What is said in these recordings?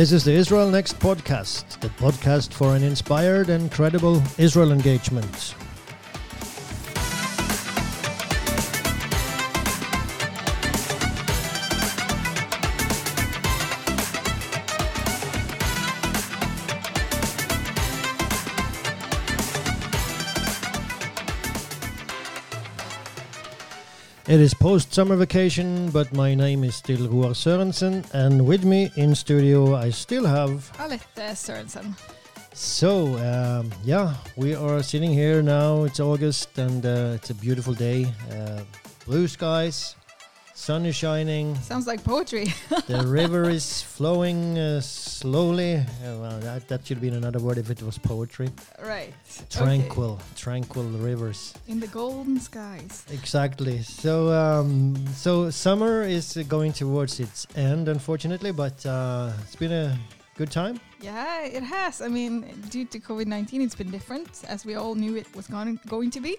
This is the Israel Next podcast, the podcast for an inspired and credible Israel engagement. It is post summer vacation, but my name is still Roar Sørensen, and with me in studio I still have. Alette Sørensen. So, um, yeah, we are sitting here now. It's August and uh, it's a beautiful day. Uh, blue skies, sun is shining, Sounds like poetry. the river is flowing uh, slowly. Uh, well, that, that should be another word if it was poetry. right. Tranquil, tranquil rivers. In the golden skies. Exactly. So, um, so summer is going towards its end, unfortunately, but uh, it's been a good time. Yeah, it has. I mean, due to COVID 19, it's been different, as we all knew it was going, going to be.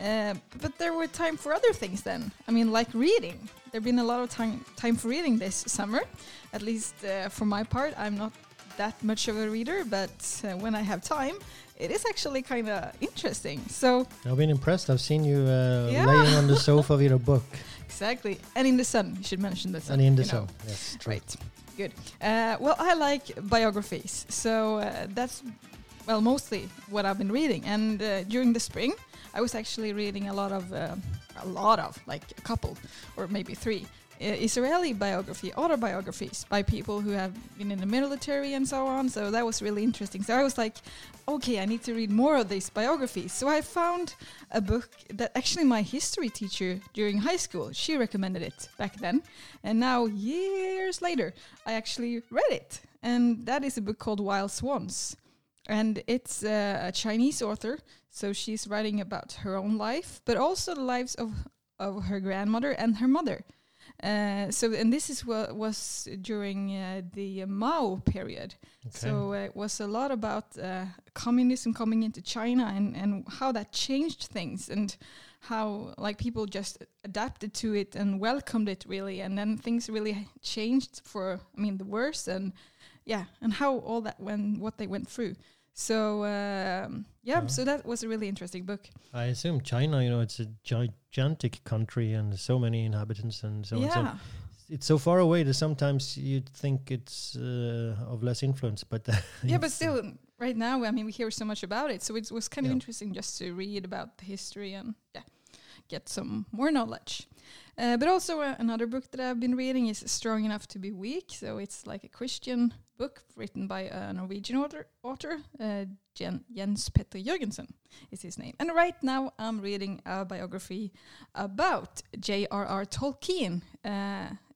Uh, but there were time for other things then. I mean, like reading. There been a lot of time, time for reading this summer. At least uh, for my part, I'm not that much of a reader, but uh, when I have time, it is actually kind of interesting. So, I've been impressed. I've seen you uh, Yeah. laying on the sofa with a book exactly. And in the sun, you should mention the sun. and in the you know. sun. Yes, true. Right. Good. Uh, well, I like biographies, so uh, that's well mostly what I've been reading. And uh, during the spring, I was actually reading a lot of uh, a lot of like a couple or maybe three. Israeli biography, autobiographies by people who have been in the military and so on. So that was really interesting. So I was like, okay, I need to read more of these biographies. So I found a book that actually my history teacher during high school she recommended it back then, and now years later I actually read it, and that is a book called Wild Swans, and it's uh, a Chinese author. So she's writing about her own life, but also the lives of of her grandmother and her mother. Uh, so, and this is what was during uh, the Mao period. Okay. So uh, it was a lot about uh, communism coming into China and, and how that changed things and how like people just adapted to it and welcomed it really and then things really changed for I mean the worse and yeah and how all that went what they went through. So um, yeah, Yeah. so that was a really interesting book. I assume China, you know, it's a gigantic country and so many inhabitants and so on. So yeah. it's so far away that sometimes you'd think it's uh, of less influence, but yeah, but still, right now, I mean, we hear so much about it, so it was kind of Yeah. interesting just to read about the history and yeah, get some more knowledge. Uh, but also, uh, another book that I've been reading is Strong Enough to Be Weak. So it's like a Christian book written by a Norwegian author, author uh, Jen, Jens Petter Jørgensen is his name. And right now, I'm reading a biography about J.R.R. Tolkien.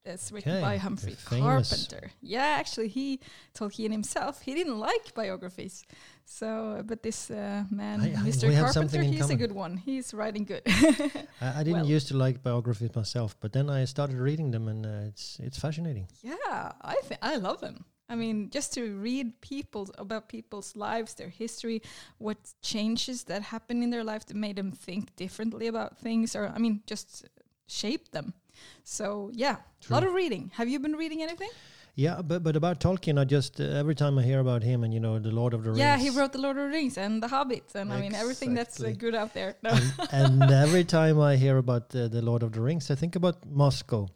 It's written by Humphrey Carpenter. Yeah, actually, he Tolkien himself he didn't like biographies. So, but this uh, man, I- I- Mr. Carpenter, he's a good one. He's writing good. I, I didn't well- used to like biographies myself, but then I started reading them, and uh, it's it's fascinating. yeah, I think I love them. I mean, just to read people's about people's lives, their history, what changes that happened in their life that made them think differently about things, or I mean, just shape them. So yeah, a lot of reading. Have you been reading anything? Yeah, but but about Tolkien, I just uh, every time I hear about him and you know the Lord of the Rings. Yeah, he wrote The Lord of the Rings and The Hobbit, and I mean everything that's uh, good out there. No. and, and every time I hear about uh, the Lord of the Rings, I think about Moscow.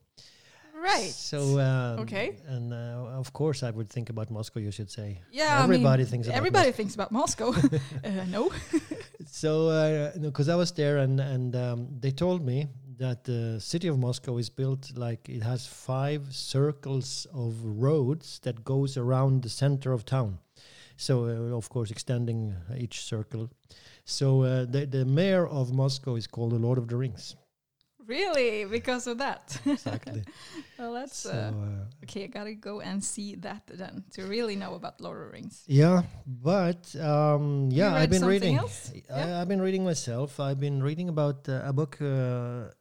right. So um, Okay. and uh, of course I would think about Moscow. You should say. Yeah, Everybody I mean, thinks about everybody thinks about Moscow. uh, no, So no, because I was there and and um, they told me that the city of Moscow is built like it has five circles of roads that goes around the center of town. So uh, of course extending each circle. So uh, the the mayor of Moscow is called the Lord of the Rings. really, because of that. Exactly. well, that's so, uh, uh, okay. I gotta go and see that then to really know about Lord of the Rings. Yeah, but um, yeah, I've been reading. else? I, Yeah. I've been reading myself. I've been reading about uh, a book uh,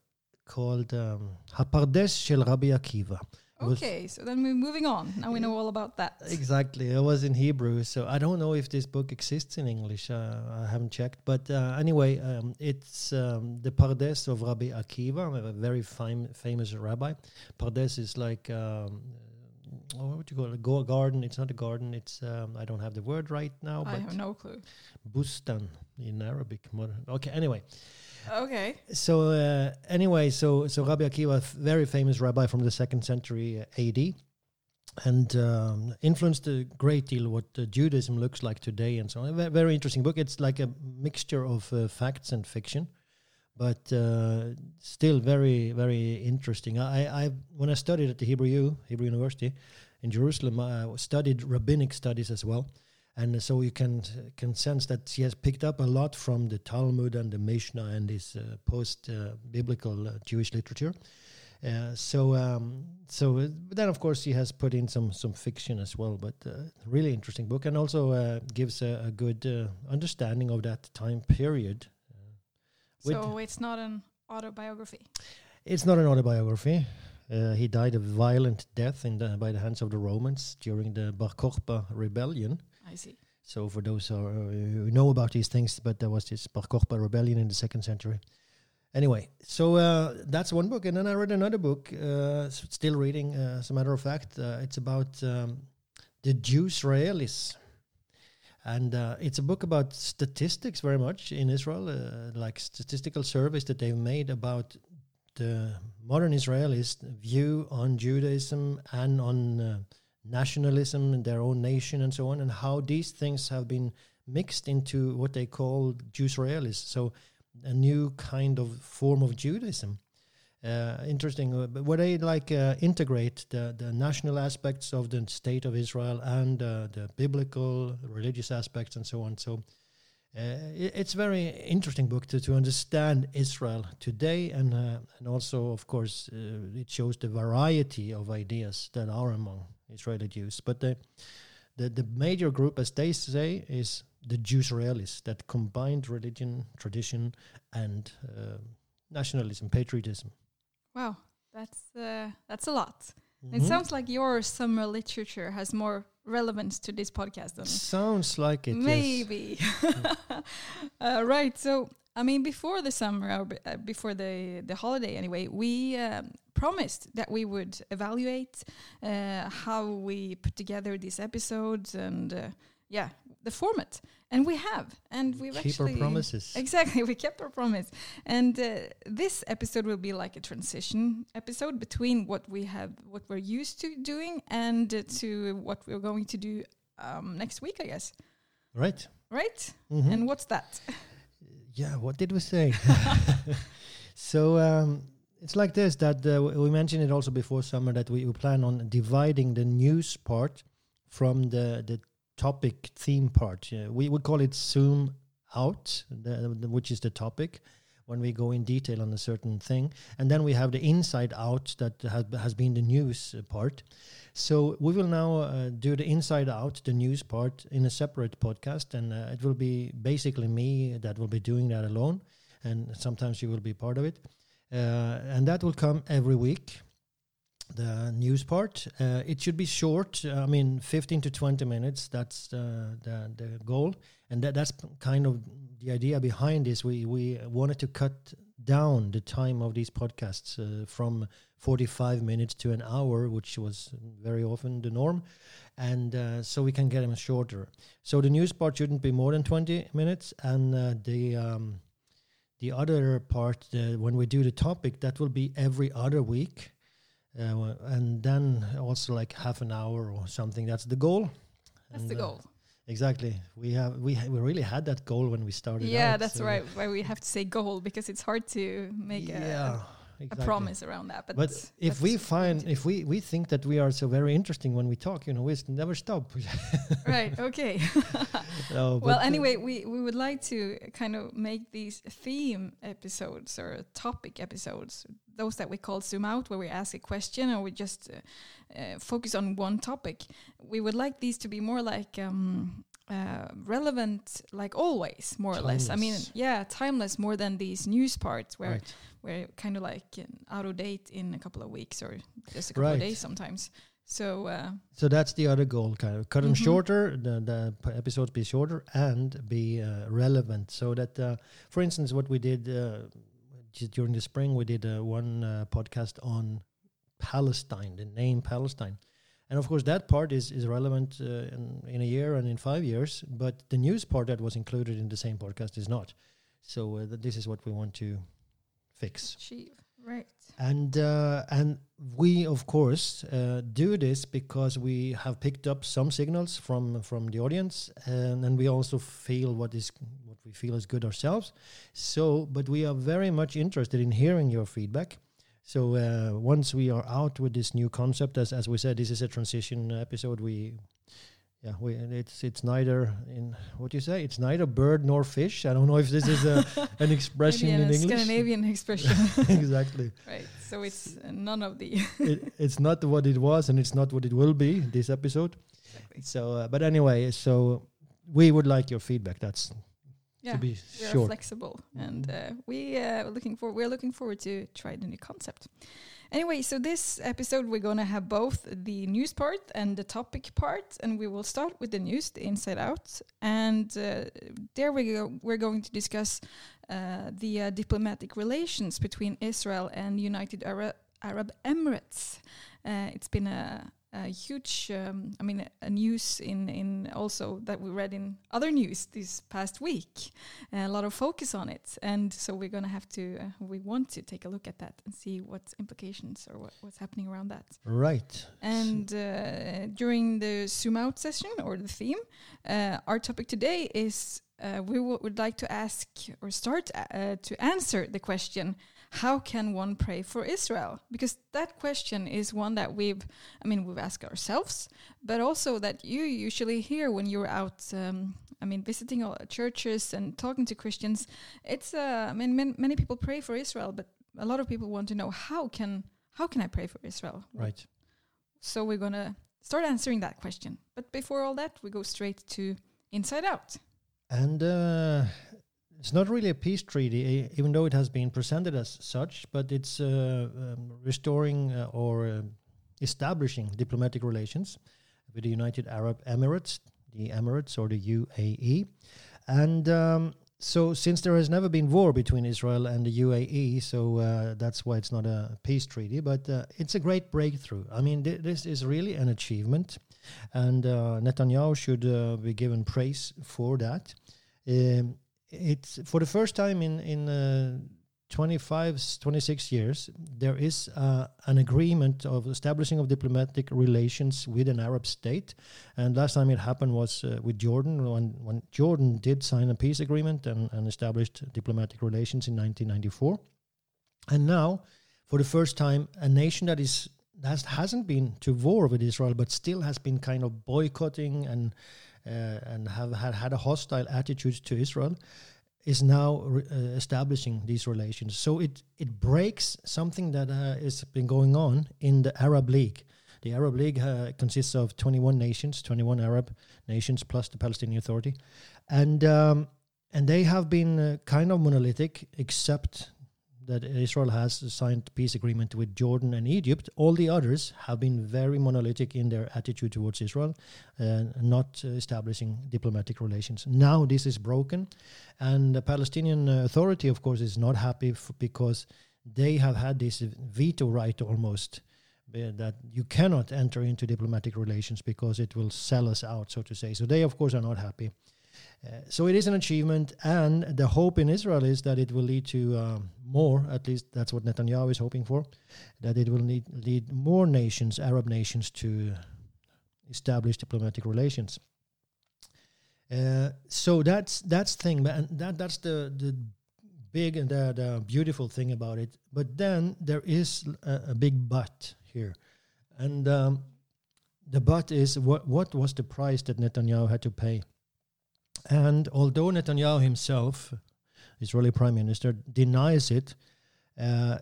called um, Hapardes Shel Rabbi Akiva. Okay, so then we're moving on. Now we know all about that. Exactly. It was in Hebrew, so I don't know if this book exists in English. Uh, I haven't checked, but uh, anyway, um, it's um, the Pardes of Rabbi Akiva, a very fam- famous rabbi. Pardes is like um, what would you call it? Go garden. It's not a garden. It's um, I don't have the word right now, I have no clue. bustan in Arabic. Modern. Okay. Anyway, Okay. so uh, anyway, so so Rabbi Akiva, very famous rabbi from the second century uh, A.D. And um, influenced a great deal what uh, Judaism looks like today, and so on. A very interesting book. It's like a mixture of uh, facts and fiction, but uh, still very, very interesting. I, I, when I studied at the Hebrew U, Hebrew University in Jerusalem, I studied rabbinic studies as well, and so you can can sense that she has picked up a lot from the Talmud and the Mishnah and this uh, post uh, biblical Jewish literature. Uh, so um, so uh, then of course he has put in some some fiction as well, but uh, really interesting book and also gives a, a good understanding of that time period. So it's not an autobiography. It's not an autobiography. Uh, he died a violent death in the, by the hands of the Romans during the Bar Kokhba rebellion. I see. So for those who, are, who know about these things, but there was this Bar Kokhba rebellion in the second century. Anyway, so uh, that's one book, and then I read another book. Uh, still reading, uh, as a matter of fact, uh, it's about um, the Jews Israelis, and uh, it's a book about statistics very much in Israel, uh, like statistical surveys that they've made about the modern Israelis' view on Judaism and on uh, nationalism and their own nation and so on, and how these things have been mixed into what they call Jews Israelis. So a new kind of form of Judaism. Uh, interesting, uh, but where they like uh, integrate the, the national aspects of the state of Israel and uh, the biblical religious aspects and so on. So uh, i it's a very interesting book to, to understand Israel today, and uh, and also, of course, it shows the variety of ideas that are among Israeli Jews. But the the, the major group, as they say, is the Jews Israelis that combined religion, tradition, and nationalism, patriotism. Wow, that's uh, that's a lot. It Mhm. sounds like your summer literature has more relevance to this podcast than Sounds like it. yes. maybe. uh, right. So, I mean, before the summer or be- uh, before the the holiday, anyway, we um, promised that we would evaluate uh, how we put together these episodes and uh, yeah, the format, and we have, and we've Keep actually our promises. Exactly, we kept our promise. And uh, this episode will be like a transition episode between what we have, what we're used to doing, and uh, to what we're going to do um, next week, I guess. Right. Right? Mhm. And what's that? yeah, what did we say? so um, it's like this that uh, w- we mentioned it also before summer that we, we plan on dividing the news part from the the topic theme part. Yeah, we would call it zoom out, the, the- which is the topic when we go in detail on a certain thing, and then we have the inside out that has has been the news part. So we will now uh, do the inside out, the news part, in a separate podcast, and uh, it will be basically me that will be doing that alone, and sometimes you will be part of it, uh, and that will come every week. The news part, uh, it should be short. I mean, fifteen to twenty minutes. That's uh, the the goal, and that that's kind of the idea behind this. We we wanted to cut down the time of these podcasts uh, from 45 minutes to an hour, which was very often the norm. And uh, so we can get them shorter. So the news part shouldn't be more than 20 minutes. And uh, the um, the other part, uh, when we do the topic, that will be every other week. Uh, and then also like half an hour or something. That's the goal. That's And, the uh, goal. exactly. We have we ha- we really had that goal when we started. Yeah, out, that's so- right. Why we have to say goal because it's hard to make yeah, a, a promise around that. But, But if we what we're going find, if we we think that we are so very interesting when we talk, you know, we never stop. right, okay. No, well, uh, anyway, we, we would like to kind of make these theme episodes or topic episodes, those that we call zoom out, where we ask a question or we just uh, uh, focus on one topic. We would like these to be more like um, uh, relevant, like always, more or less. I mean, yeah, timeless more than these news parts where right. We're kind of like out of date in a couple of weeks or just a couple Right. of days sometimes. So uh, So that's the other goal, kind of cut them Mhm. shorter. The the episodes be shorter and be uh, relevant. So that, uh, for instance, what we did uh, during the spring, we did uh, one uh, podcast on Palestine, the name Palestine, And of course, that part is, is relevant uh, in, in a year and in five years, but the news part that was included in the same podcast is not. So uh, th- this is what we want to fix. Achieve. Right. And uh, and we of course uh, do this because we have picked up some signals from from the audience, and, and we also feel what is what we feel is good ourselves. So, but we are very much interested in hearing your feedback. So uh, once we are out with this new concept, as as we said, this is a transition episode. We yeah, we it's it's neither in what do you say? It's neither bird nor fish. I don't know if this is a, an expression Maybe in an English. Scandinavian expression. exactly. right. So it's none of the. it, it's not what it was, and it's not what it will be. This episode. Exactly. So, uh, but anyway, so we would like your feedback. That's Yeah. to be we are flexible, and uh, we uh, looking for we're looking forward to try the new concept. Anyway, so this episode we're going to have both the news part and the topic part, and we will start with the news, the inside out, and uh, there we go. We're going to discuss uh, the uh, diplomatic relations between Israel and United Arab Arab Emirates. Uh, it's been a, a huge, um, I mean, a, a news in in also that we read in other news this past week. a lot of focus on it, and so we're going to have to, uh, we want to take a look at that and see what implications or what, what's happening around that. right. And uh, during the zoom out session or the theme, uh, our topic today is uh, we would like to ask or start uh, to answer the question how can one pray for Israel? Because that question is one that we've, I mean, we've asked ourselves, but also that you usually hear when you're out, um, I mean, visiting all churches and talking to Christians. It's, uh, I mean, man, many people pray for Israel, but a lot of people want to know how can how can I pray for Israel? Right. So we're going to start answering that question. But before all that, we go straight to Inside Out. And uh, it's not really a peace treaty, even though it has been presented as such, but it's uh, um, restoring uh, or uh, establishing diplomatic relations with the United Arab Emirates, the Emirates or the UAE. And um, so, since there has never been war between Israel and the UAE, so uh, that's why it's not a peace treaty, but uh, it's a great breakthrough. I mean, thi- this is really an achievement, and uh, Netanyahu should be given praise for that. Um, it's for the first time in in uh, 25 s- 26 years there is uh, an agreement of establishing of diplomatic relations with an arab state. And last time it happened was uh, with jordan when, when jordan did sign a peace agreement and, and established diplomatic relations in 1994 and now for the first time a nation that is that hasn't been to war with israel but still has been kind of boycotting and and have had, had a hostile attitude to Israel, is now re- uh, establishing these relations. So it it breaks something that uh, has been going on in the Arab League. The Arab League uh, consists of 21 nations, 21 Arab nations plus the Palestinian Authority, and um, and they have been uh, kind of monolithic, except that Israel has signed peace agreement with Jordan and Egypt. All the others have been very monolithic in their attitude towards Israel, uh, not establishing diplomatic relations. Now this is broken, and the Palestinian Authority, of course, is not happy because they have had this veto right almost. uh, That you cannot enter into diplomatic relations because it will sell us out, so to say. So they, of course, are not happy. Uh, so it is an achievement, and the hope in Israel is that it will lead to um, more. At least that's what Netanyahu is hoping for. That it will lead, lead more nations, Arab nations, to establish diplomatic relations. Uh, so that's that's thing, and that that's the the big and the, the beautiful thing about it. But then there is a, a big but here, and um, the but is what what was the price that Netanyahu had to pay? And although Netanyahu himself, Israeli prime minister, denies it, uh,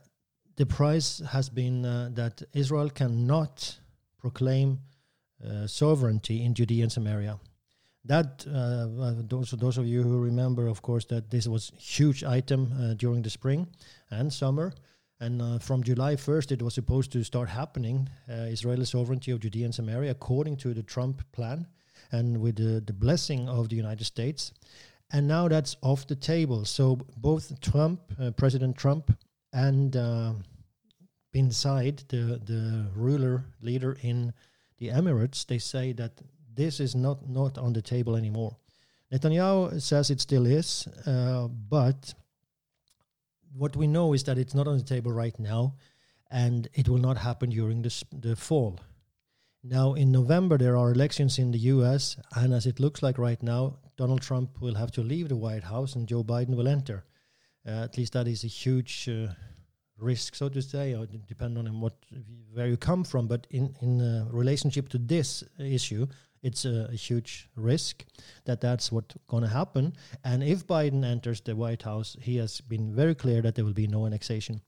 the price has been uh, that Israel cannot proclaim uh, sovereignty in Judea and Samaria. That uh, uh, those those of you who remember, of course, that this was huge item uh, during the spring and summer, and from July 1st it was supposed to start happening. Israeli sovereignty of Judea and Samaria, according to the Trump plan, and with the, the blessing of the United States. And now that's off the table. So both Trump, uh, President Trump, and uh, inside the the ruler leader in the Emirates, they say that this is not not on the table anymore. Netanyahu says it still is, uh, but what we know is that it's not on the table right now, and it will not happen during the the fall. Now, in November, there are elections in the US, and as it looks like right now, Donald Trump will have to leave the White House and Joe Biden will enter. Uh, at least that is a huge uh, risk, so to say, or depending on what where you come from. But in in uh, relationship to this issue, it's a, a huge risk that that's what's going to happen. And if Biden enters the White House, he has been very clear that there will be no annexation.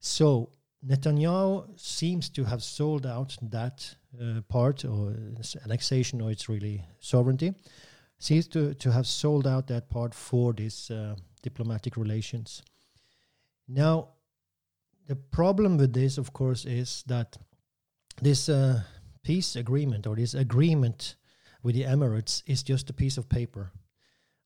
So Netanyahu seems to have sold out that uh, part, or annexation, or it's really sovereignty, seems to, to have sold out that part for these uh, diplomatic relations. Now, the problem with this, of course, is that this uh, peace agreement or this agreement with the Emirates is just a piece of paper,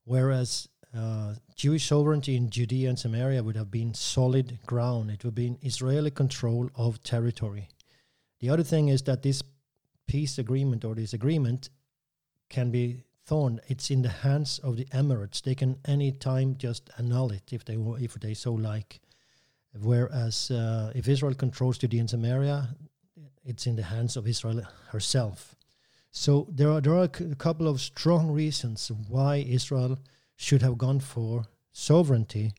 whereas uh, Jewish sovereignty in Judea and Samaria would have been solid ground. It would be Israeli control of territory. The other thing is that this peace agreement or this agreement can be thorn. It's in the hands of the Emirates. They can any time just annul it if they if they so like. Whereas uh, if Israel controls Judea and Samaria, it's in the hands of Israel herself. So there are there are a couple of strong reasons why Israel should have gone for sovereignty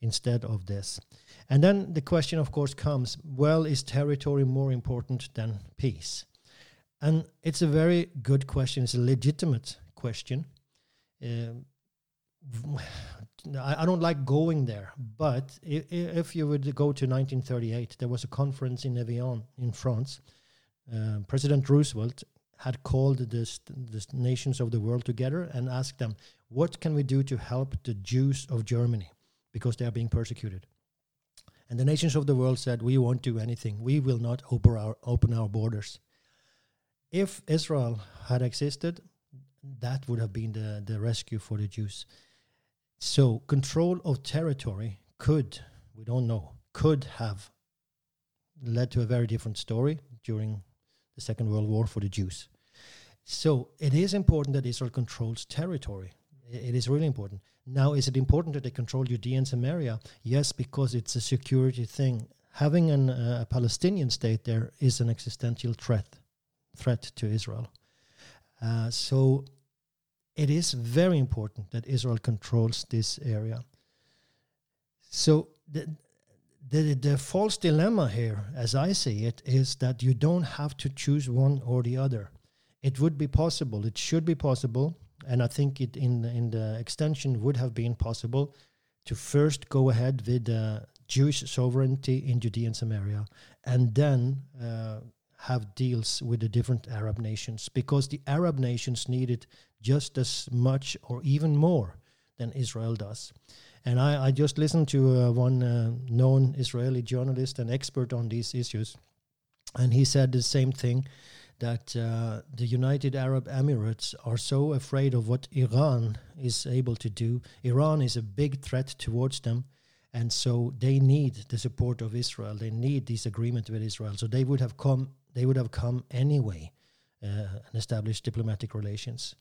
instead of this. And then the question, of course, comes well, is territory more important than peace? And it's a very good question. It's a legitimate question. Uh, I, don't like going there, but if, if, you would go to 1938, there was a conference in Evian in France. Uh, President Roosevelt had called the, the nations of the world together and asked them, what can we do to help the Jews of Germany because they are being persecuted? And the nations of the world said, we won't do anything. We will not open our, open our borders. If Israel had existed, that would have been the, the rescue for the Jews. So control of territory could, we don't know, could have led to a very different story during the Second World War for the Jews. So it is important that Israel controls territory. It is really important. Now, is it important that they control Judea and Samaria? Yes, because it's a security thing. Having an, uh, a Palestinian state there is an existential threat, threat to Israel. Uh, so it is very important that Israel controls this area. So the, the, the false dilemma here, as I see it, is that you don't have to choose one or the other. It would be possible, it should be possible, and I think it in in the extension would have been possible to first go ahead with uh, Jewish sovereignty in Judea and Samaria, and then uh, have deals with the different Arab nations, because the Arab nations need it just as much or even more than Israel does. And I, I just listened to uh, one uh, known Israeli journalist and expert on these issues, and he said the same thing that uh, the United Arab Emirates are so afraid of what Iran is able to do. Iran is a big threat towards them, and so they need the support of Israel. They need this agreement with Israel. So they would have come. They would have come anyway uh, and established diplomatic relations.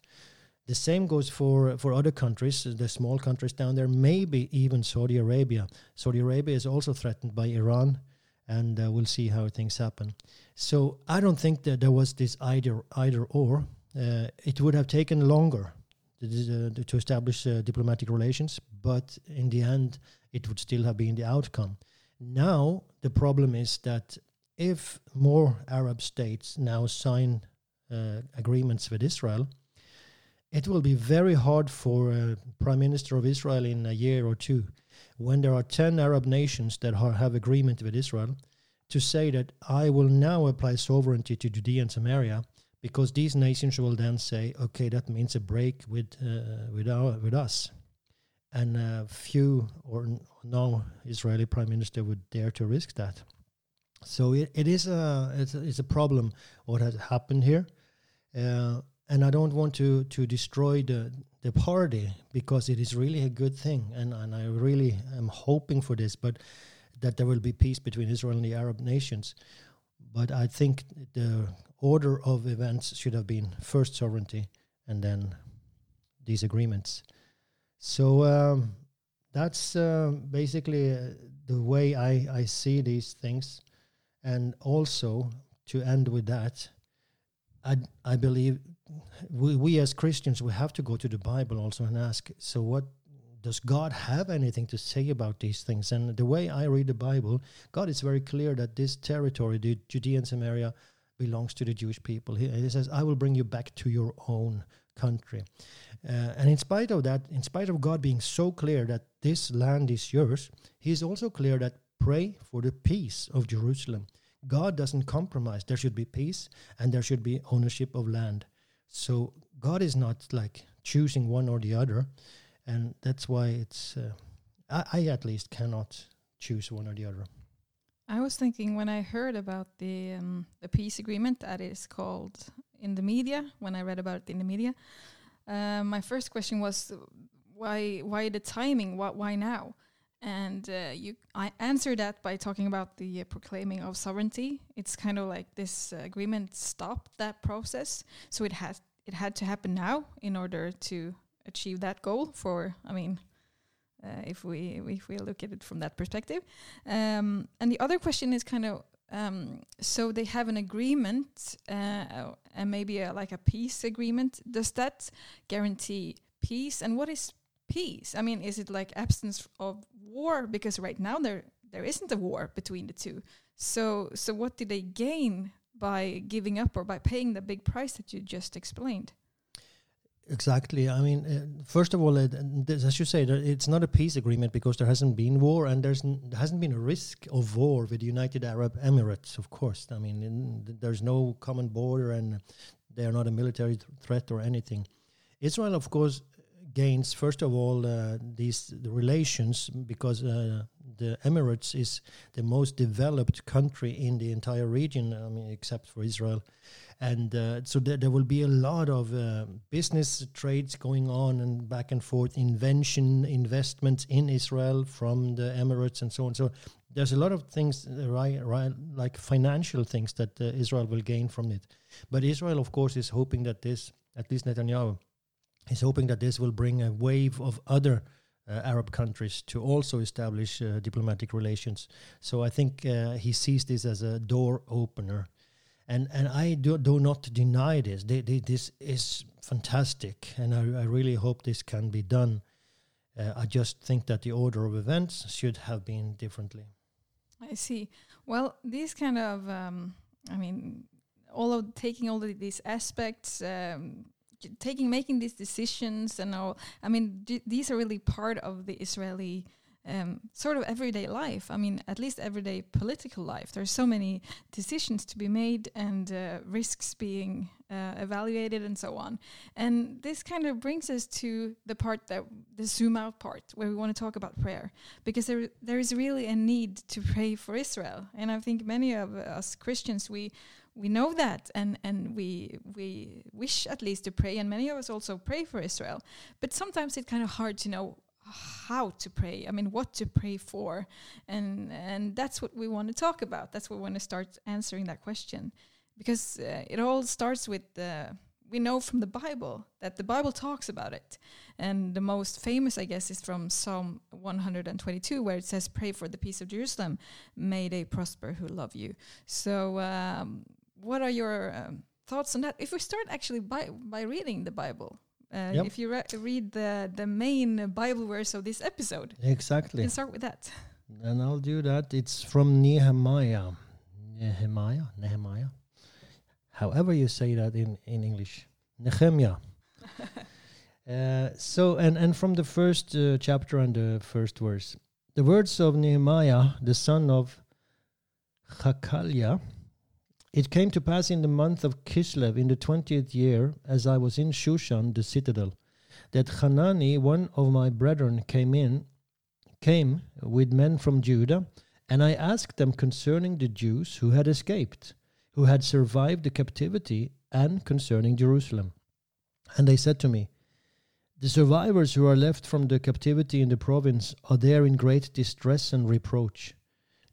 The same goes for, for other countries, the small countries down there, maybe even Saudi Arabia. Saudi Arabia is also threatened by Iran, and uh, we'll see how things happen. So I don't think that there was this either either or. Uh, it would have taken longer to, uh, to establish uh, diplomatic relations, but in the end, it would still have been the outcome. Now the problem is that if more Arab states now sign uh, agreements with Israel, it will be very hard for a prime minister of Israel in a year or two, when there are 10 Arab nations that have agreement with Israel, to say that I will now apply sovereignty to Judea and Samaria, because these nations will then say, okay, that means a break with uh, with our with us, and uh, few or no Israeli prime minister would dare to risk that. So it, it is a it's, a it's a problem what has happened here. Uh, and I don't want to to destroy the the party because it is really a good thing, and and I really am hoping for this, but that there will be peace between Israel and the Arab nations. But I think the order of events should have been first sovereignty and then these agreements. So um, that's uh, basically uh, the way I, I see these things. And also, to end with that, I, I believe we, we as Christians, we have to go to the Bible also and ask, so what does God have anything to say about these things? And the way I read the Bible, God is very clear that this territory, the Judean Samaria, belongs to the Jewish people. He, he says, I will bring you back to your own country. Uh, and in spite of that, in spite of God being so clear that this land is yours, He is also clear that pray for the peace of Jerusalem. God doesn't compromise. There should be peace and there should be ownership of land. So God is not like choosing one or the other and that's why it's uh, I, I, at least cannot choose one or the other. I was thinking when I heard about the um, the peace agreement that is called in the media when I read about it in the media, uh, my first question was why why the timing? What why now? And uh, you, I answer that by talking about the uh, proclaiming of sovereignty. It's kind of like this uh, agreement stopped that process, so it had it had to happen now in order to achieve that goal for i mean uh, if we if we look at it from that perspective. Um, and the other question is kind of um, so they have an agreement uh, and maybe a, like a peace agreement. Does that guarantee peace? And what is peace? I mean is it like absence of war because right now there there isn't a war between the two so so what do they gain by giving up or by paying the big price that you just explained Exactly. I mean, uh, first of all, as you say, it's not a peace agreement because there hasn't been war, and there's there hasn't been a risk of war with the United Arab Emirates. Of course, I mean, in, there's no common border, and they are not a military th- threat or anything. Israel, of course, gains first of all uh, these the relations because uh, the Emirates is the most developed country in the entire region. I mean, except for Israel and uh, so there, there will be a lot of uh, business trades going on and back and forth invention investments in israel from the emirates and so on so there's a lot of things uh, right, right like financial things that uh, israel will gain from it but israel of course is hoping that this at least netanyahu is hoping that this will bring a wave of other uh, Arab countries to also establish uh, diplomatic relations. So I think uh, he sees this as a door opener and and I do, do not deny this. They, they, this is fantastic, and I, I, really hope this can be done. Uh, I just think that the order of events should have been differently. I see. Well, these kind of, um, I mean, all of taking all of these aspects, um, taking making these decisions, and all. I mean, these are really part of the Israeli um, sort of everyday life. I mean, at least everyday political life. There's so many decisions to be made and uh, risks being uh, evaluated and so on. And this kind of brings us to the part that the zoom out part, where we want to talk about prayer, because there there is really a need to pray for Israel. And I think many of us Christians we we know that and and we we wish at least to pray and many of us also pray for Israel. But sometimes it's kind of hard to know how to pray i mean what to pray for and and that's what we want to talk about. That's what we want to start answering that question. Because uh, it all starts with the we know from the bible that the bible talks about it. And the most famous i guess is from psalm 122 where it says pray for the peace of jerusalem. May they prosper who love you. So um, what are your um, thoughts on that if we start actually by by reading the bible uh, yep. If you re read the the main Bible verse of this episode, exactly, you can start with that. And I'll do that. It's from Nehemiah, Nehemiah, Nehemiah. However you say that in in English, Nehemiah. uh, so and and from the first uh, chapter and the first verse, the words of Nehemiah, the son of Hachaliah it came to pass in the month of Kislev in the twentieth year, as I was in Shushan the citadel, that Hanani, one of my brethren, came in, came with men from Judah, and I asked them concerning the Jews who had escaped, who had survived the captivity, and concerning Jerusalem. And they said to me, The survivors who are left from the captivity in the province are there in great distress and reproach.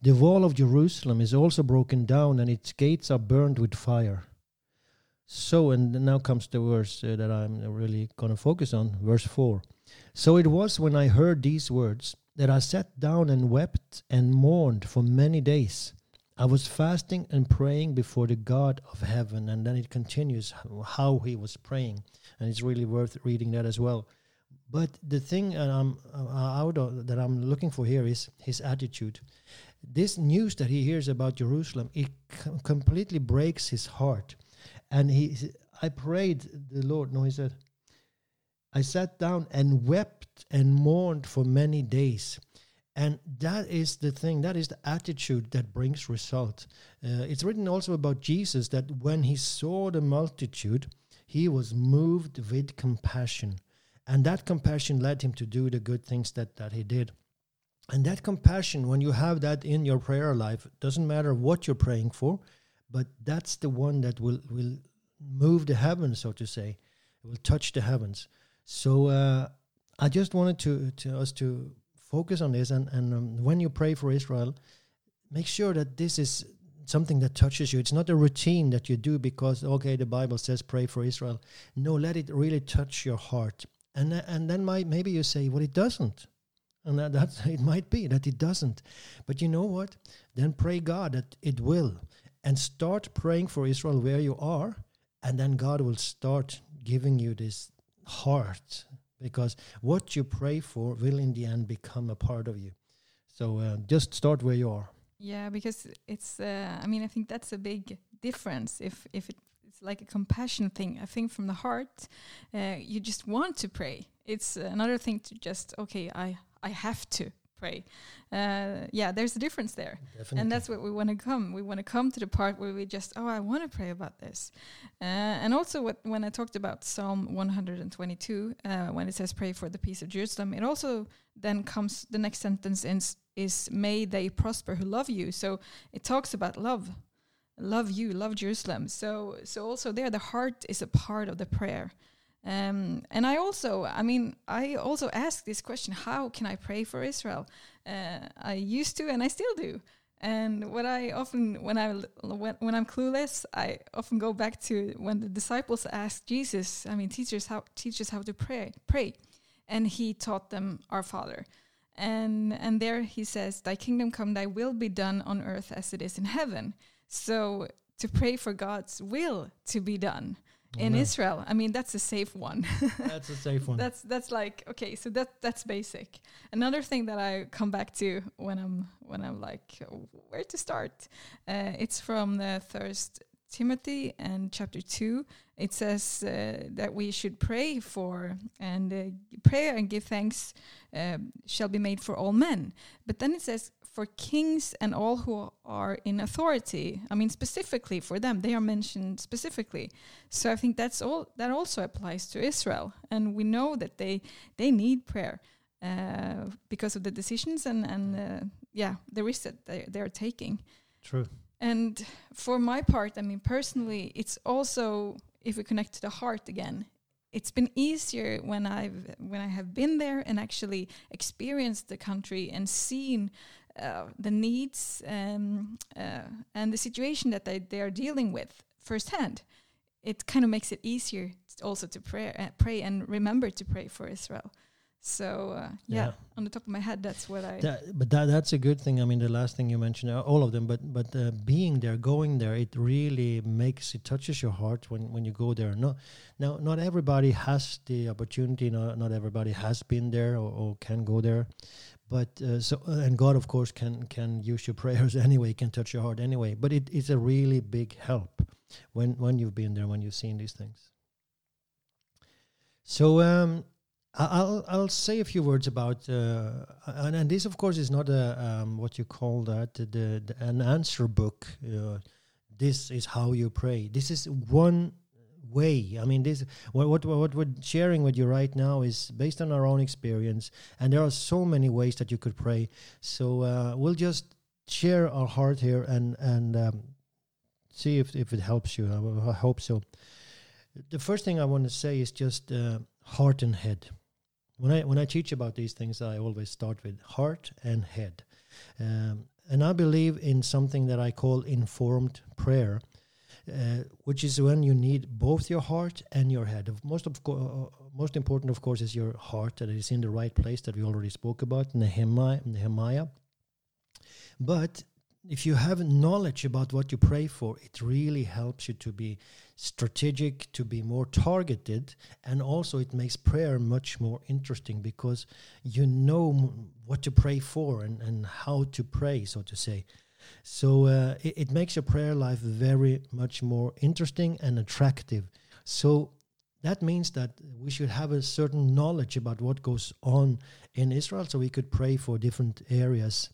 The wall of Jerusalem is also broken down, and its gates are burned with fire. So, and now comes the verse uh, that I'm really going to focus on, verse 4. So it was when I heard these words that I sat down and wept and mourned for many days. I was fasting and praying before the God of heaven. And then it continues how he was praying. And it's really worth reading that as well. But the thing that I'm uh, that I'm looking for here is his attitude. This news that he hears about Jerusalem, it com- completely breaks his heart. And he, I prayed the Lord. No, he said, I sat down and wept and mourned for many days. And that is the thing, that is the attitude that brings result. Uh, it's written also about Jesus that when he saw the multitude, he was moved with compassion. And that compassion led him to do the good things that, that he did. And that compassion, when you have that in your prayer life, doesn't matter what you're praying for, but that's the one that will, will move the heavens, so to say. It will touch the heavens. So uh, I just wanted to, to us to focus on this, and and um, when you pray for Israel, make sure that this is something that touches you. It's not a routine that you do because okay, the Bible says pray for Israel. No, let it really touch your heart, and and then my, maybe you say, well, it doesn't. And that, that it might be that it doesn't. But you know what? Then pray God that it will. And start praying for Israel where you are. And then God will start giving you this heart because what you pray for will in the end become a part of you. So uh, just start where you are. Yeah, because it's. Uh, I mean, I think that's a big difference. If if it, it's like a compassion thing, a thing from the heart, uh, you just want to pray. It's another thing to just okay, I I have to pray. Uh, yeah, there's a difference there, Definitely. and that's what we want to come. We want to come to the part where we just, oh, I want to pray about this. Uh, and also, what, when I talked about Psalm 122, uh, when it says pray for the peace of Jerusalem, it also then comes the next sentence is, is may they prosper who love you. So it talks about love, love you, love Jerusalem. So so also there, the heart is a part of the prayer. Um, and I also, I mean, I also ask this question: How can I pray for Israel? Uh, I used to, and I still do. And what I often, when I when, when I'm clueless, I often go back to when the disciples asked Jesus. I mean, teachers how teach us how to pray, pray, and he taught them our Father. And and there he says, "Thy kingdom come, Thy will be done on earth as it is in heaven." So to pray for God's will to be done in. Israel. I mean, that's a safe one. That's a safe one. that's that's like okay, so that that's basic. Another thing that I come back to when I'm when I'm like where to start. Uh, it's from the First Timothy and chapter two. It says uh, that we should pray for and uh, prayer and give thanks uh, shall be made for all men. But then it says for kings and all who are in authority. I mean, specifically for them, they are mentioned specifically. So I think that's all. That also applies to Israel, and we know that they they need prayer uh, because of the decisions and and uh, yeah, the risk that they they're taking. True. And for my part, I mean, personally, it's also if we connect to the heart again. It's been easier when I've when I have been there and actually experienced the country and seen uh, the needs um, uh, and the situation that they, they are dealing with firsthand. It kind of makes it easier also to pray, uh, pray and remember to pray for Israel. So uh, yeah, Yeah. on the top of my head, that's what I. That, but that that's a good thing. I mean, the last thing you mentioned, uh, all of them, but but uh, being there, going there, it really makes it touches your heart when when you go there. No, now not everybody has the opportunity. Not not everybody has been there or, or can go there, but uh, so uh, and God of course can can use your prayers anyway, can touch your heart anyway. But it is a really big help when when you've been there, when you've seen these things. So um, I'll I'll say a few words about uh, and, and this of course is not a um, what you call that the, the an answer book. Uh, this is how you pray. This is one way. I mean, this what what what we're sharing with you right now is based on our own experience, and there are so many ways that you could pray. So uh, we'll just share our heart here and and um, see if if it helps you. I, I hope so. The first thing I want to say is just uh, heart and head when I when I teach about these things, I always start with heart and head, um, and I believe in something that I call informed prayer. Uh, which is when you need both your heart and your head. Most of co- uh, most important, of course, is your heart that is in the right place that we already spoke about, Nehemiah. Nehemiah. But if you have knowledge about what you pray for, it really helps you to be strategic, to be more targeted, and also it makes prayer much more interesting because you know what to pray for and, and how to pray, so to say. So uh, it, it makes your prayer life very much more interesting and attractive. So that means that we should have a certain knowledge about what goes on in Israel so we could pray for different areas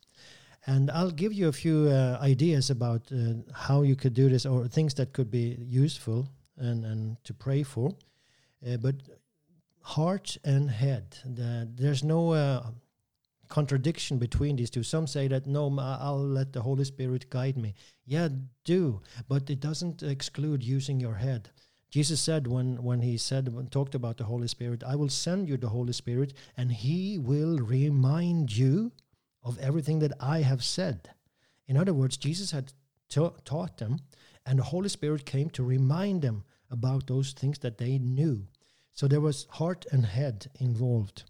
and I'll give you a few uh, ideas about uh, how you could do this or things that could be useful and, and to pray for. Uh, but heart and head, the, there's no uh, contradiction between these two. Some say that no, I'll let the Holy Spirit guide me. Yeah, do, but it doesn't exclude using your head. Jesus said when, when he said when talked about the Holy Spirit, I will send you the Holy Spirit, and he will remind you of everything that I have said. In other words, Jesus had ta- taught them, and the Holy Spirit came to remind them about those things that they knew. So there was heart and head involved.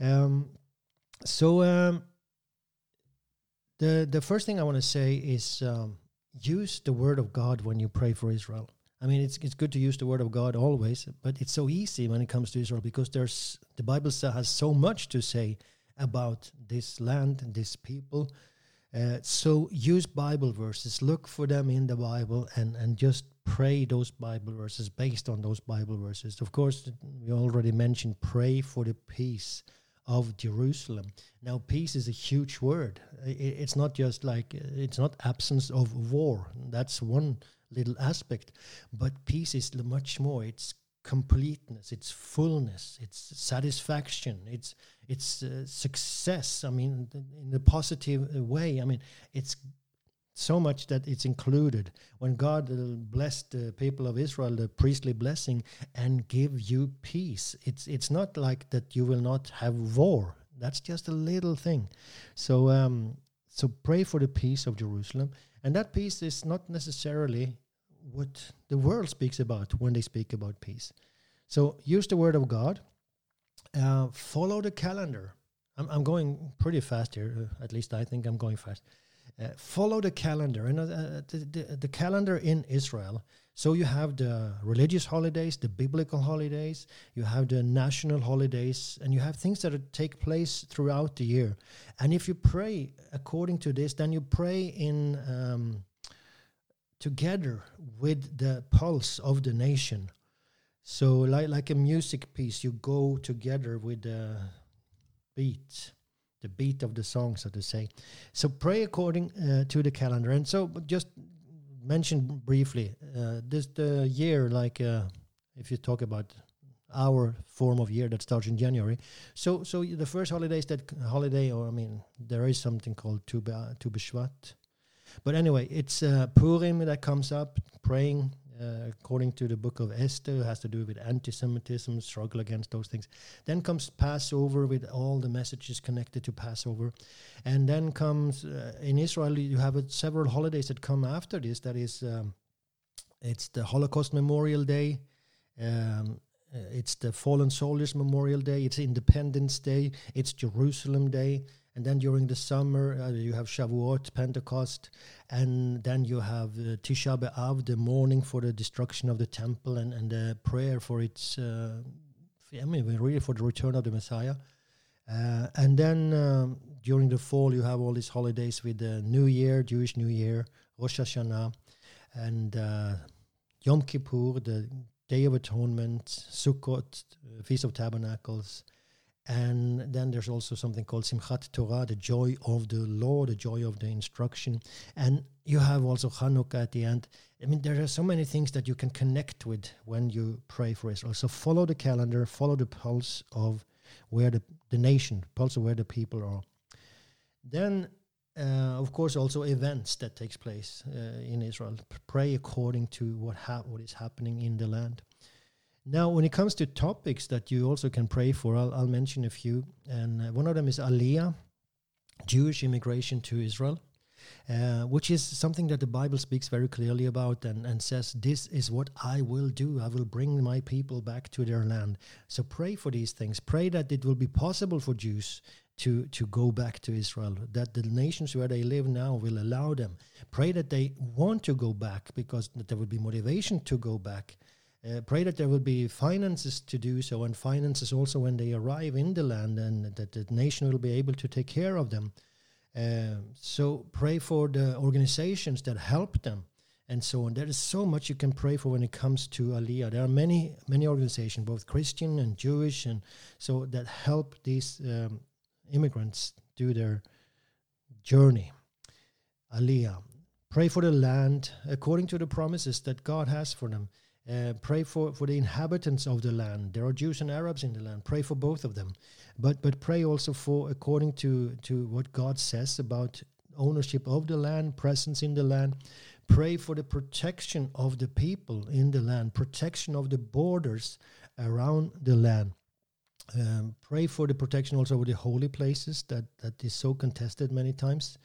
Um, so um, the the first thing I want to say is um, use the word of God when you pray for Israel. I mean, it's it's good to use the word of God always, but it's so easy when it comes to Israel because there's the Bible still has so much to say about this land and this people. Uh, so use Bible verses, look for them in the Bible, and and just pray those Bible verses based on those Bible verses. Of course, we already mentioned pray for the peace of Jerusalem. Now, peace is a huge word. It's not just like it's not absence of war. That's one little aspect, but peace is much more. It's completeness, it's fullness, it's satisfaction, it's it's uh, success. I mean, in a positive way. I mean, it's so much that it's included. When God blessed the people of Israel, the priestly blessing, and give you peace, it's it's not like that you will not have war. That's just a little thing. So um, so pray for the peace of Jerusalem, and that peace is not necessarily what the world speaks about when they speak about peace. So use the word of God. Uh, follow the calendar. I'm, I'm going pretty fast here. Uh, at least I think I'm going fast. Uh, follow the calendar and uh, the, the, the, calendar in Israel. So you have the religious holidays, the biblical holidays, you have the national holidays, and you have things that take place throughout the year. And if you pray according to this, then you pray in um, together with the pulse of the nation. So, like like a music piece, you go together with the beat, the beat of the song, so to say. So, pray according uh, to the calendar. And so, just mention briefly uh, this the year, like uh, if you talk about our form of year that starts in January. So, so the first holidays that holiday, or I mean, there is something called Tu B'Shvat but anyway, it's uh, Purim that comes up, praying uh, according to the book of Esther, has to do with anti-Semitism, struggle against those things. Then comes Passover with all the messages connected to Passover, and then comes uh, in Israel you have uh, several holidays that come after this. That is, um, it's the Holocaust Memorial Day. Um, uh, it's the Fallen Soldiers Memorial Day. It's Independence Day. It's Jerusalem Day. And then during the summer, uh, you have Shavuot, Pentecost, and then you have uh, Tisha B'Av, the mourning for the destruction of the temple and, and the prayer for its, uh, I mean, really for the return of the Messiah. Uh, and then um, during the fall, you have all these holidays with the New Year, Jewish New Year, Rosh Hashanah, and uh, Yom Kippur, the Day of Atonement, Sukkot, uh, Feast of Tabernacles, and then there's also something called Simchat Torah, the joy of the law, the joy of the instruction. And you have also Hanukkah at the end. I mean, there are so many things that you can connect with when you pray for Israel. So follow the calendar, follow the pulse of where the, the nation, pulse of where the people are. Then, uh, of course, also events that takes place uh, in Israel. Pray according to what ha- what is happening in the land. Now, when it comes to topics that you also can pray for, I'll, I'll mention a few. And uh, one of them is Aliyah, Jewish immigration to Israel. uh, which is something that the Bible speaks very clearly about and, and says, This is what I will do. I will bring my people back to their land. So pray for these things. Pray that it will be possible for Jews to, to go back to Israel, that the nations where they live now will allow them. Pray that they want to go back because there will be motivation to go back. Uh, pray that there will be finances to do so, and finances also when they arrive in the land, and that the nation will be able to take care of them. Uh, so pray for the organizations that help them, and so on. There is so much you can pray for when it comes to Aliyah. There are many many organizations, both Christian and Jewish, and so that help these um, immigrants do their journey. Aliyah. Pray for the land according to the promises that God has for them. Uh, pray for, for the inhabitants of the land. There are Jews and Arabs in the land. Pray for both of them. But but pray also for according to, to what God says about ownership of the land, presence in the land. Pray for the protection of the people in the land, protection of the borders around the land. Um, pray for the protection also of the holy places that, that is so contested many times.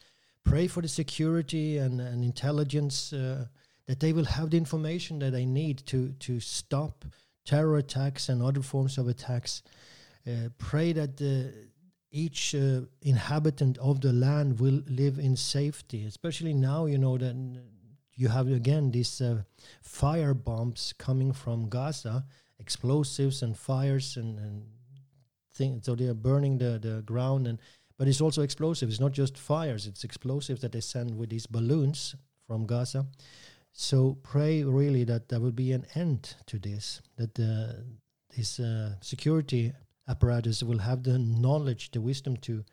Pray for the security and, and intelligence. Uh, that they will have the information that they need to to stop terror attacks and other forms of attacks. Uh, pray that the, each uh, inhabitant of the land will live in safety, especially now. You know that you have again these uh, fire bombs coming from Gaza, explosives and fires and, and things. So they are burning the, the ground and. But it's also explosive. It's not just fires; it's explosives that they send with these balloons from Gaza. So pray really that there will be an end to this, that uh, this uh, security apparatus will have the knowledge, the wisdom to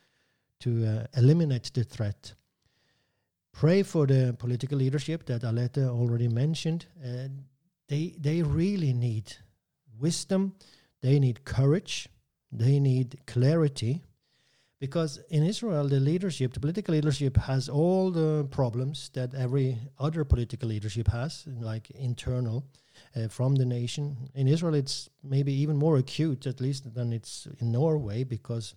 to uh, eliminate the threat. Pray for the political leadership that Alette already mentioned. They they really need wisdom. They need courage. They need clarity because in Israel, the leadership, the political leadership, has all the problems that every other political leadership has, like internal uh, from the nation. In Israel, it's maybe even more acute, at least, than it's in Norway, because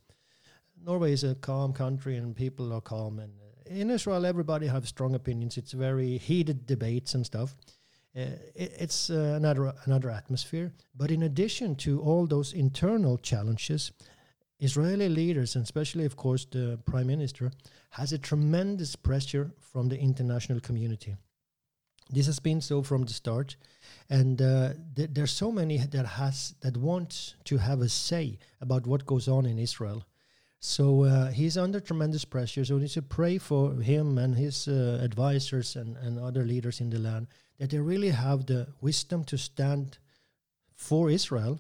Norway is a calm country and people are calm. And uh, in Israel, everybody has strong opinions. It's very heated debates and stuff. Uh, it, it's uh, another another atmosphere. But in addition to all those internal challenges, Israeli leaders, and especially, of course, the prime minister, has a tremendous pressure from the international community. This has been so from the start, and uh, th- there's so many that has that want to have a say about what goes on in Israel. So uh, he's under tremendous pressure. So we need to pray for him and his uh, advisors and, and other leaders in the land that they really have the wisdom to stand for Israel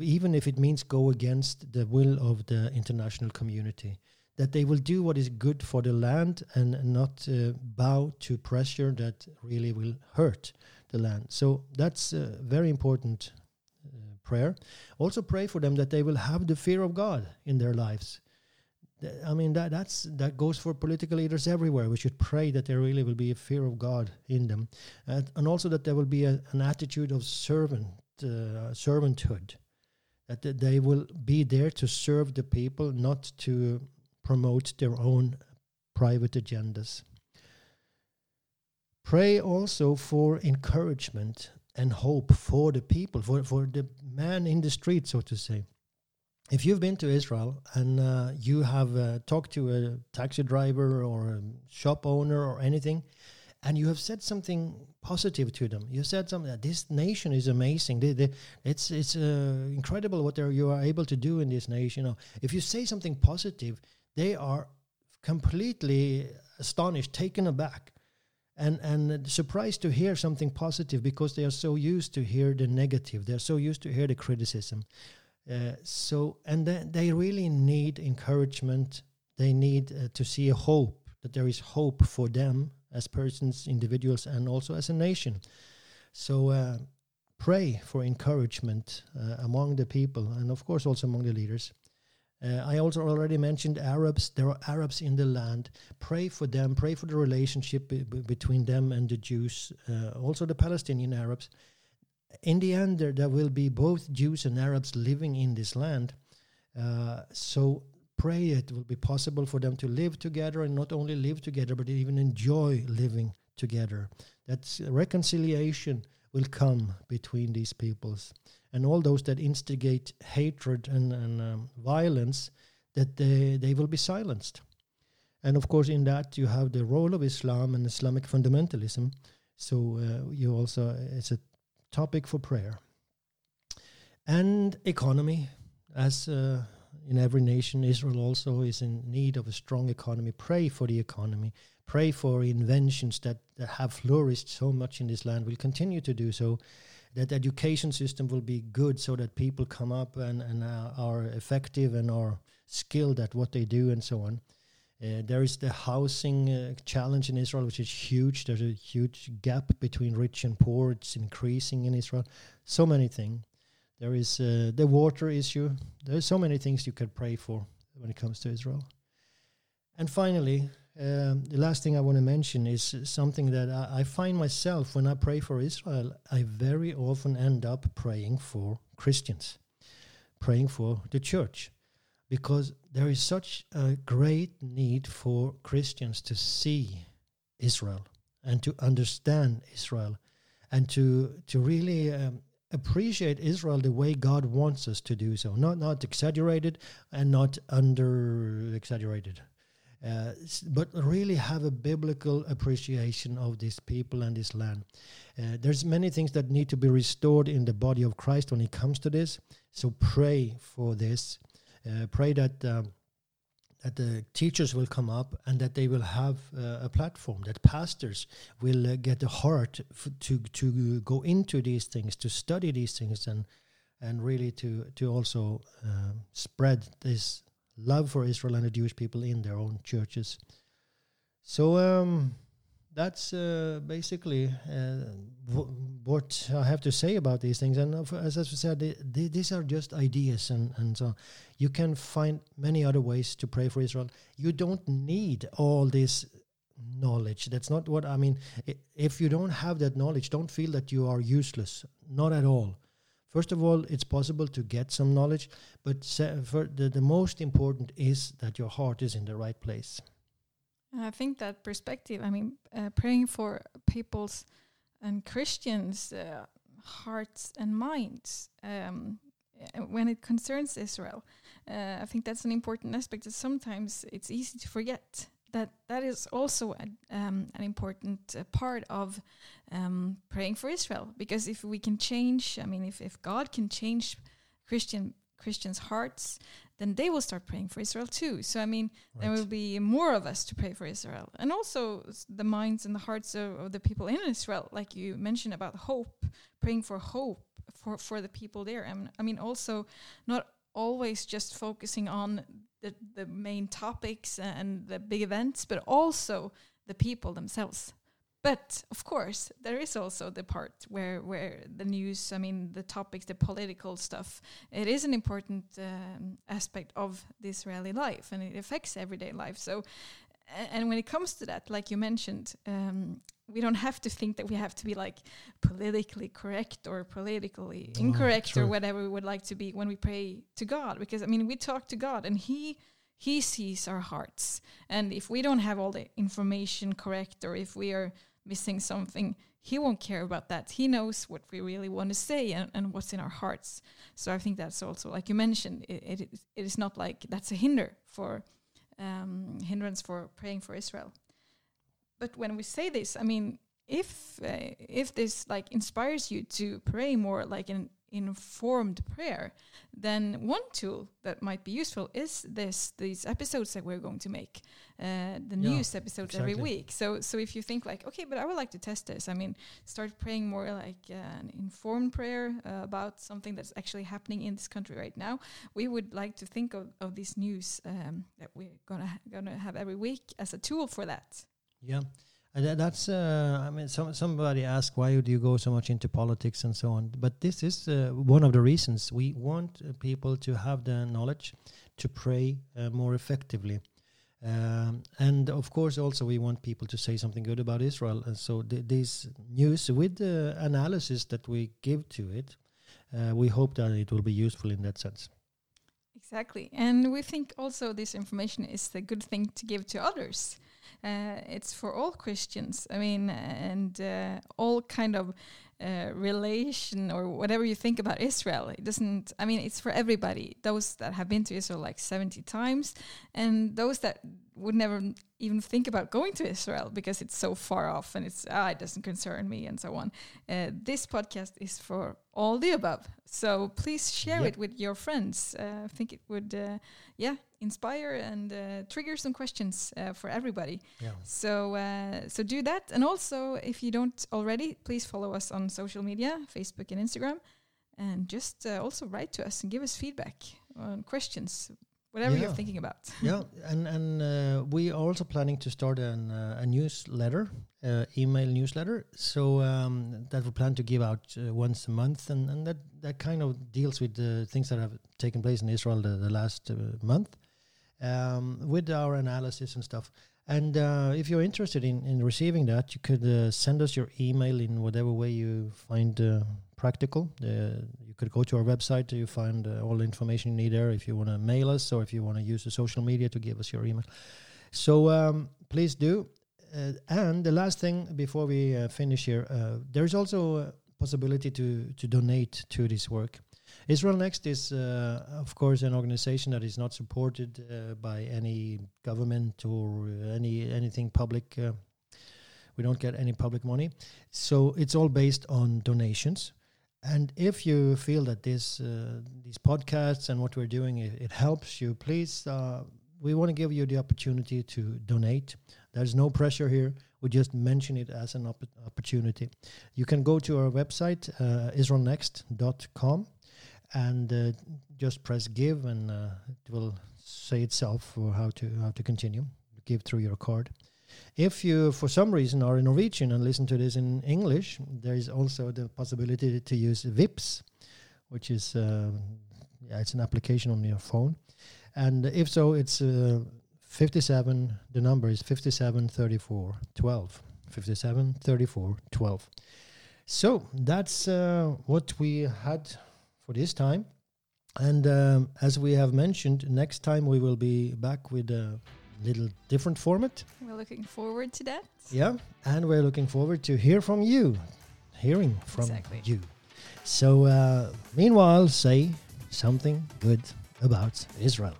even if it means go against the will of the international community. That they will do what is good for the land and not uh, bow to pressure that really will hurt the land. So that's a very important uh, prayer. Also, pray for them that they will have the fear of God in their lives. I mean that that's that goes for political leaders everywhere. We should pray that there really will be a fear of God in them, and, and also that there will be a, an attitude of servant uh, servanthood that they will be there to serve the people, not to promote their own private agendas. Pray also for encouragement and hope for the people, for, for the man in the street, so to say. If you've been to Israel and uh, you have uh, talked to a taxi driver or a shop owner or anything, and you have said something positive to them. You said something that this nation is amazing. They, they, it's it's uh, incredible what you are able to do in this nation. You know, if you say something positive, they are completely astonished, taken aback, and and surprised to hear something positive because they are so used to hear the negative. They're so used to hear the criticism. Uh, so and they really need encouragement. They need uh, to see a hope that there is hope for them as persons, individuals, and also as a nation. So uh, pray for encouragement uh, among the people and, of course, also among the leaders. Uh, I also already mentioned Arabs. There are Arabs in the land. Pray for them. Pray for the relationship between them and the Jews, uh, also the Palestinian Arabs. In the end, there, there will be both Jews and Arabs living in this land. Uh, so pray it will be possible for them to live together and not only live together, but even enjoy living together. That reconciliation will come between these peoples. And all those that instigate hatred and, and um, violence, that they, they will be silenced. And of course, in that, you have the role of Islam and Islamic fundamentalism. So uh, you also, it's a topic for prayer. And economy, as uh, in every nation, Israel also is in need of a strong economy. Pray for the economy. Pray for inventions that, that have flourished so much in this land, will continue to do so. That education system will be good so that people come up and, and uh, are effective and are skilled at what they do and so on. Uh, there is the housing uh, challenge in Israel, which is huge. There's a huge gap between rich and poor. It's increasing in Israel. So many things. There is uh, the water issue. There are so many things you can pray for when it comes to Israel. And finally, um, the last thing I want to mention is something that I, I, find myself when I pray for Israel, I very often end up praying for Christians, praying for the church, because there is such a great need for Christians to see Israel and to understand Israel and to, to really um, appreciate Israel the way God wants us to do so, not not exaggerated and not under exaggerated, uh, but really have a biblical appreciation of this people and this land. Uh, there's many things that need to be restored in the body of Christ when it comes to this. So pray for this. Uh, pray that. Um, that the teachers will come up and that they will have uh, a platform that pastors will uh, get the heart to to go into these things to study these things and and really to to also uh, spread this love for Israel and the Jewish people in their own churches. So um, that's uh, basically uh, what I have to say about these things. And as I said, they, they, these are just ideas, and, and so you can find many other ways to pray for Israel. You don't need all this knowledge. That's not what I mean. If you don't have that knowledge, don't feel that you are useless. Not at all. First of all, it's possible to get some knowledge, but the, the most important is that your heart is in the right place. I think that perspective, I mean, uh, praying for people's and Christians' uh, hearts and minds um, when it concerns Israel, uh, I think that's an important aspect that sometimes it's easy to forget. That that is also a, um, an important uh, part of um, praying for Israel, because if we can change, I mean, if, if God can change Christian Christians' hearts, then they will start praying for Israel too. So, I mean, right. there will be more of us to pray for Israel. And also the minds and the hearts of, of, the people in Israel, like you mentioned about hope, praying for hope for, for the people there. And I mean, also not always just focusing on the, the main topics and the big events, but also the people themselves. But of course, there is also the part where where the news, I mean, the topics, the political stuff, it is an important um, aspect of the Israeli life, and it affects everyday life. So, and when it comes to that, like you mentioned, um, we don't have to think that we have to be like politically correct or politically oh, incorrect or whatever we would like to be when we pray to God, because I mean, we talk to God, and He he sees our hearts. And if we don't have all the information correct or if we are missing something, he won't care about that. He knows what we really want to say and, and what's in our hearts. So I think that's also, like you mentioned, it, it, it is not like that's a hinder for um, hindrance for praying for Israel. But when we say this, I mean, if uh, if this like inspires you to pray more like in informed prayer, then one tool that might be useful is this these episodes that we're going to make, uh, the yeah, news episodes exactly. every week. So so if you think like, okay, but I would like to test this, I mean, start praying more like uh, an informed prayer uh, about something that's actually happening in this country right now. We would like to think of, of this news um, that we're gonna ha gonna have every week as a tool for that. Yeah. And that's, uh, I mean, some, somebody asked, why do you go so much into politics and so on? But this is uh, one of the reasons. We want uh, people to have the knowledge to pray uh, more effectively. Um, and of course, also, we want people to say something good about Israel. And so, th this news, with the analysis that we give to it, uh, we hope that it will be useful in that sense. Exactly. And we think also this information is a good thing to give to others. Uh, it's for all Christians. I mean, and uh, all kind of uh, relation or whatever you think about Israel. It doesn't, I mean, it's for everybody. Those that have been to Israel like 70 times, and those that would never even think about going to Israel because it's so far off and it's, ah, it doesn't concern me and so on. Uh, this podcast is for all the above. So please share Yep. it with your friends. Uh, I think it would, uh, yeah, inspire and uh, trigger some questions uh, for everybody. Yeah. So uh, so do that, and also if you don't already, please follow us on social media, Facebook and Instagram, and just uh, also write to us and give us feedback on questions, whatever you're thinking about. yeah, and and uh, we are also planning to start an, uh, a newsletter, uh, email newsletter. So um, that we plan to give out uh, once a month, and, and that that kind of deals with the things that have taken place in Israel the, the last uh, month, um, with our analysis and stuff. And uh, if you're interested in, in receiving that, you could uh, send us your email in whatever way you find uh, practical. Uh, you could go to our website, you find uh, all the information you need there if you want to mail us or if you want to use the social media to give us your email. So um, please do. Uh, and the last thing before we finish here, uh, there's also a possibility to, to donate to this work. Israel Next is, uh, of course, an organization that is not supported uh, by any government or any anything public. Uh, we don't get any public money, so it's all based on donations. And if you feel that this uh, these podcasts and what we're doing it, it helps you, please, uh, we want to give you the opportunity to donate. There's no pressure here. We just mention it as an opp- opportunity. You can go to our website, uh, israelnext.com, and uh, just press give, and uh, it will say itself for how to how to continue. Give through your card. If you, for some reason, are in Norwegian and listen to this in English, there is also the possibility to use Vipps, which is uh, yeah, it's an application on your phone, and if so, it's uh, 57. The number is 57 34 12. 57 34 12. So that's uh, what we had for this time. And um, as we have mentioned, next time we will be back with a little different format. We're looking forward to that. Yeah, and we're looking forward to hear from you, hearing from Exactly. you. So, uh, meanwhile, say something good about Israel.